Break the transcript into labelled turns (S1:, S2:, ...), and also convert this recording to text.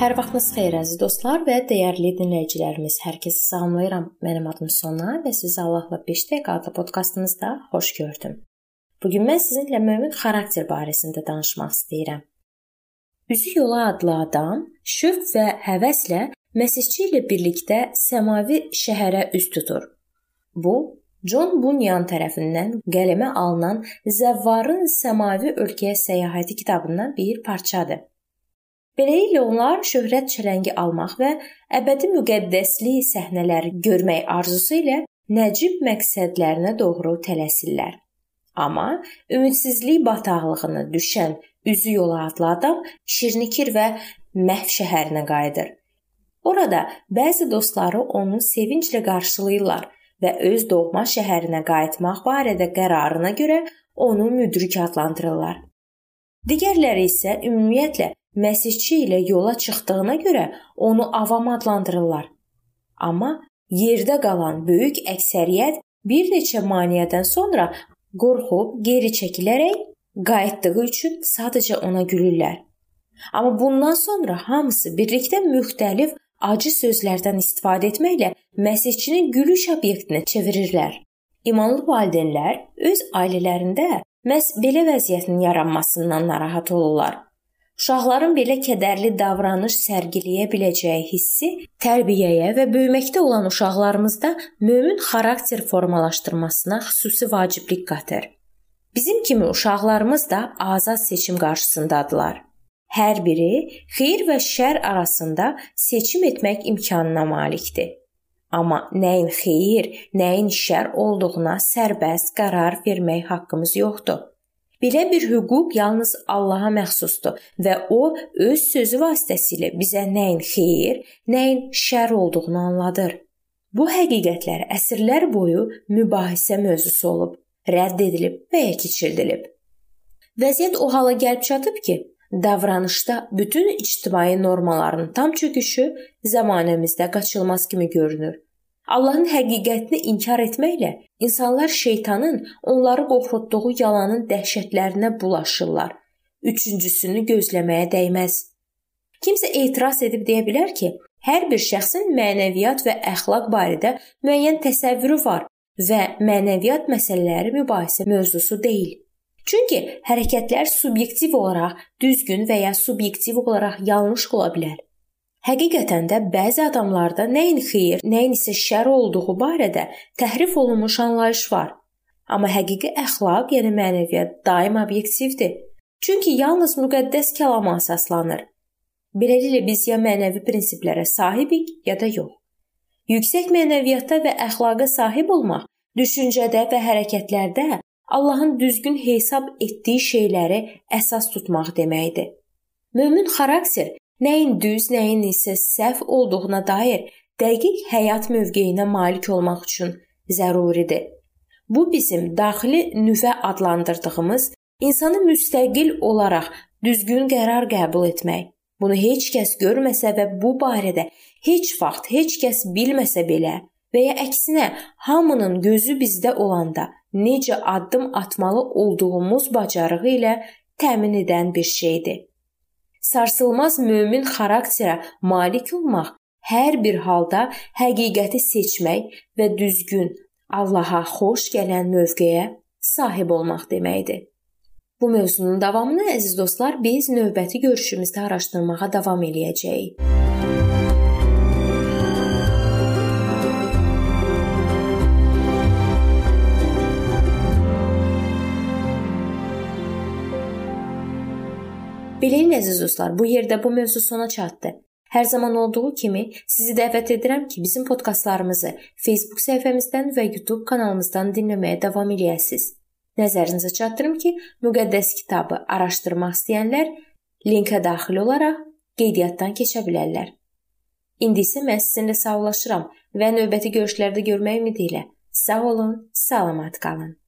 S1: Hər vaxtınız xeyir əziz dostlar və dəyərli dinləyicilərimiz. Hər kəsi salamlayıram. Mənim adım Sona və sizi Allahla 5 dəqiqə adlı podkastımızda xoş gördüm. Bu gün mən sizinlə mömin xarakter barəsində danışmaq istəyirəm. Üzü yola adlı adam şövq və həvəslə məsihçi ilə birlikdə səmavi şəhərə üz tutur. Bu John Bunyan tərəfindən qələmə alınan Zəvvarın səmavi ölkəyə səyahəti kitabından bir parçadır. Beləliklə onlar şöhrət çələngi almaq və əbədi müqəddəslik səhnələri görmək arzusu ilə nəcib məqsədlərinə doğru tələsirlər. Amma ümidsizlik bataqlığına düşən üzü yola adlı adam Şirnikir və Məhv şəhərinə qayıdır. Orada bəzi dostları onu sevinclə qarşılayırlar və öz doğma şəhərinə qayıtmaq barədə qərarına görə onu müdrik adlandırırlar. Digərləri isə ümumiyyətlə Məsihçi ilə yola çıxdığına görə onu avam adlandırırlar. Amma yerdə qalan böyük əksəriyyət bir neçə maneədən sonra qorxub geri çəkilərək qayıtdığı üçün sadəcə ona gülürlər. Amma bundan sonra hamısı birlikdə müxtəlif acı sözlərdən istifadə etməklə məsihçini gülüş obyektinə çevirirlər. İmanlı valideynlər öz ailələrində məhz belə vəziyyətin yaranmasından narahat olurlar. Uşaqların belə kədərli davranış sərgiləyə biləcəyi hissi tərbiyəyə və böyüməkdə olan uşaqlarımızda mömin xarakter formalaşdırmasına xüsusi vaciblik qatır. Bizim kimi uşaqlarımız da azad seçim qarşısındadılar. Hər biri xeyir və şər arasında seçim etmək imkanına malikdir. Amma nəyin xeyir, nəyin şər olduğuna sərbəst qərar vermək haqqımız yoxdur. Belə bir hüquq yalnız Allaha məxsusdur və o öz sözü vasitəsilə bizə nəyin xeyir, nəyin şər olduğunu anladır. Bu həqiqətlər əsrlər boyu mübahisə mövzusu olub, rədd edilib və ya keçirdilib. Vəziyyət o hala gəlib çatıb ki, davranışda bütün ictimai normaların tam çöküşü zəmanəmizdə qaçılmaz kimi görünür. Allahın həqiqətini inkar etməklə insanlar şeytanın onları qorxutduğu yalanın dəhşətlərinə bulaşırlar. Üçüncüsünü gözləməyə dəyməz. Kimsə etiraz edib deyə bilər ki, hər bir şəxsin mənəviyyat və əxlaq barədə müəyyən təsəvvürü var və mənəviyyat məsələləri mübahisə mövzusu deyil. Çünki hərəkətlər subyektiv olaraq düzgün və ya subyektiv olaraq yanlış ola bilər. Həqiqətən də bəzi adamlarda nəyin xeyir, nəyin isə şər olduğu barədə təhrif olunmuş anlayış var. Amma həqiqi əxlaq, yəni mənəviyyat daim obyektivdir. Çünki yalnız müqəddəs kəlama əsaslanır. Beləliklə biz ya mənəvi prinsiplərə sahibik, ya da yox. Yüksək mənəviyyata və əxlaqa sahib olmaq düşüncədə və hərəkətlərdə Allahın düzgün hesab etdiyi şeyləri əsas tutmaq deməkdir. Mömin xarakter nəyin düz, nəyin isə səhv olduğuna dair dəqiq həyat mövqeyinə malik olmaq üçün zəruridir. Bu bizim daxili nüvə adlandırdığımız insanı müstəqil olaraq düzgün qərar qəbul etmək. Bunu heç kəs görməsə və bu barədə heç vaxt heç kəs bilməsə belə və ya əksinə hamının gözü bizdə olanda necə addım atmalı olduğumuz bacarığı ilə təmin edən bir şeydir sarsılmaz mömin xarakterə malik olmaq hər bir halda həqiqəti seçmək və düzgün, Allaha xoş gələn mövqeyə sahib olmaq deməkdir. Bu mövzunun davamını əziz dostlar biz növbəti görüşümüzdə araşdırmağa davam eləyəcəyik. Beləliklə əziz dostlar, bu yerdə bu mövzu sona çatdı. Hər zaman olduğu kimi sizi dəvət edirəm ki, bizim podkastlarımızı Facebook səhifəmizdən və YouTube kanalımızdan dinləməyə davam eləyəsiniz. Nəzərinizə çatdırım ki, müqəddəs kitabı araşdırmaq istəyənlər linkə daxil olaraq qeydiyyatdan keçə bilərlər. İndi isə mən sizinlə sağollaşıram və növbəti görüşlərdə görmək ümidi ilə. Sağ olun, salamat qalın.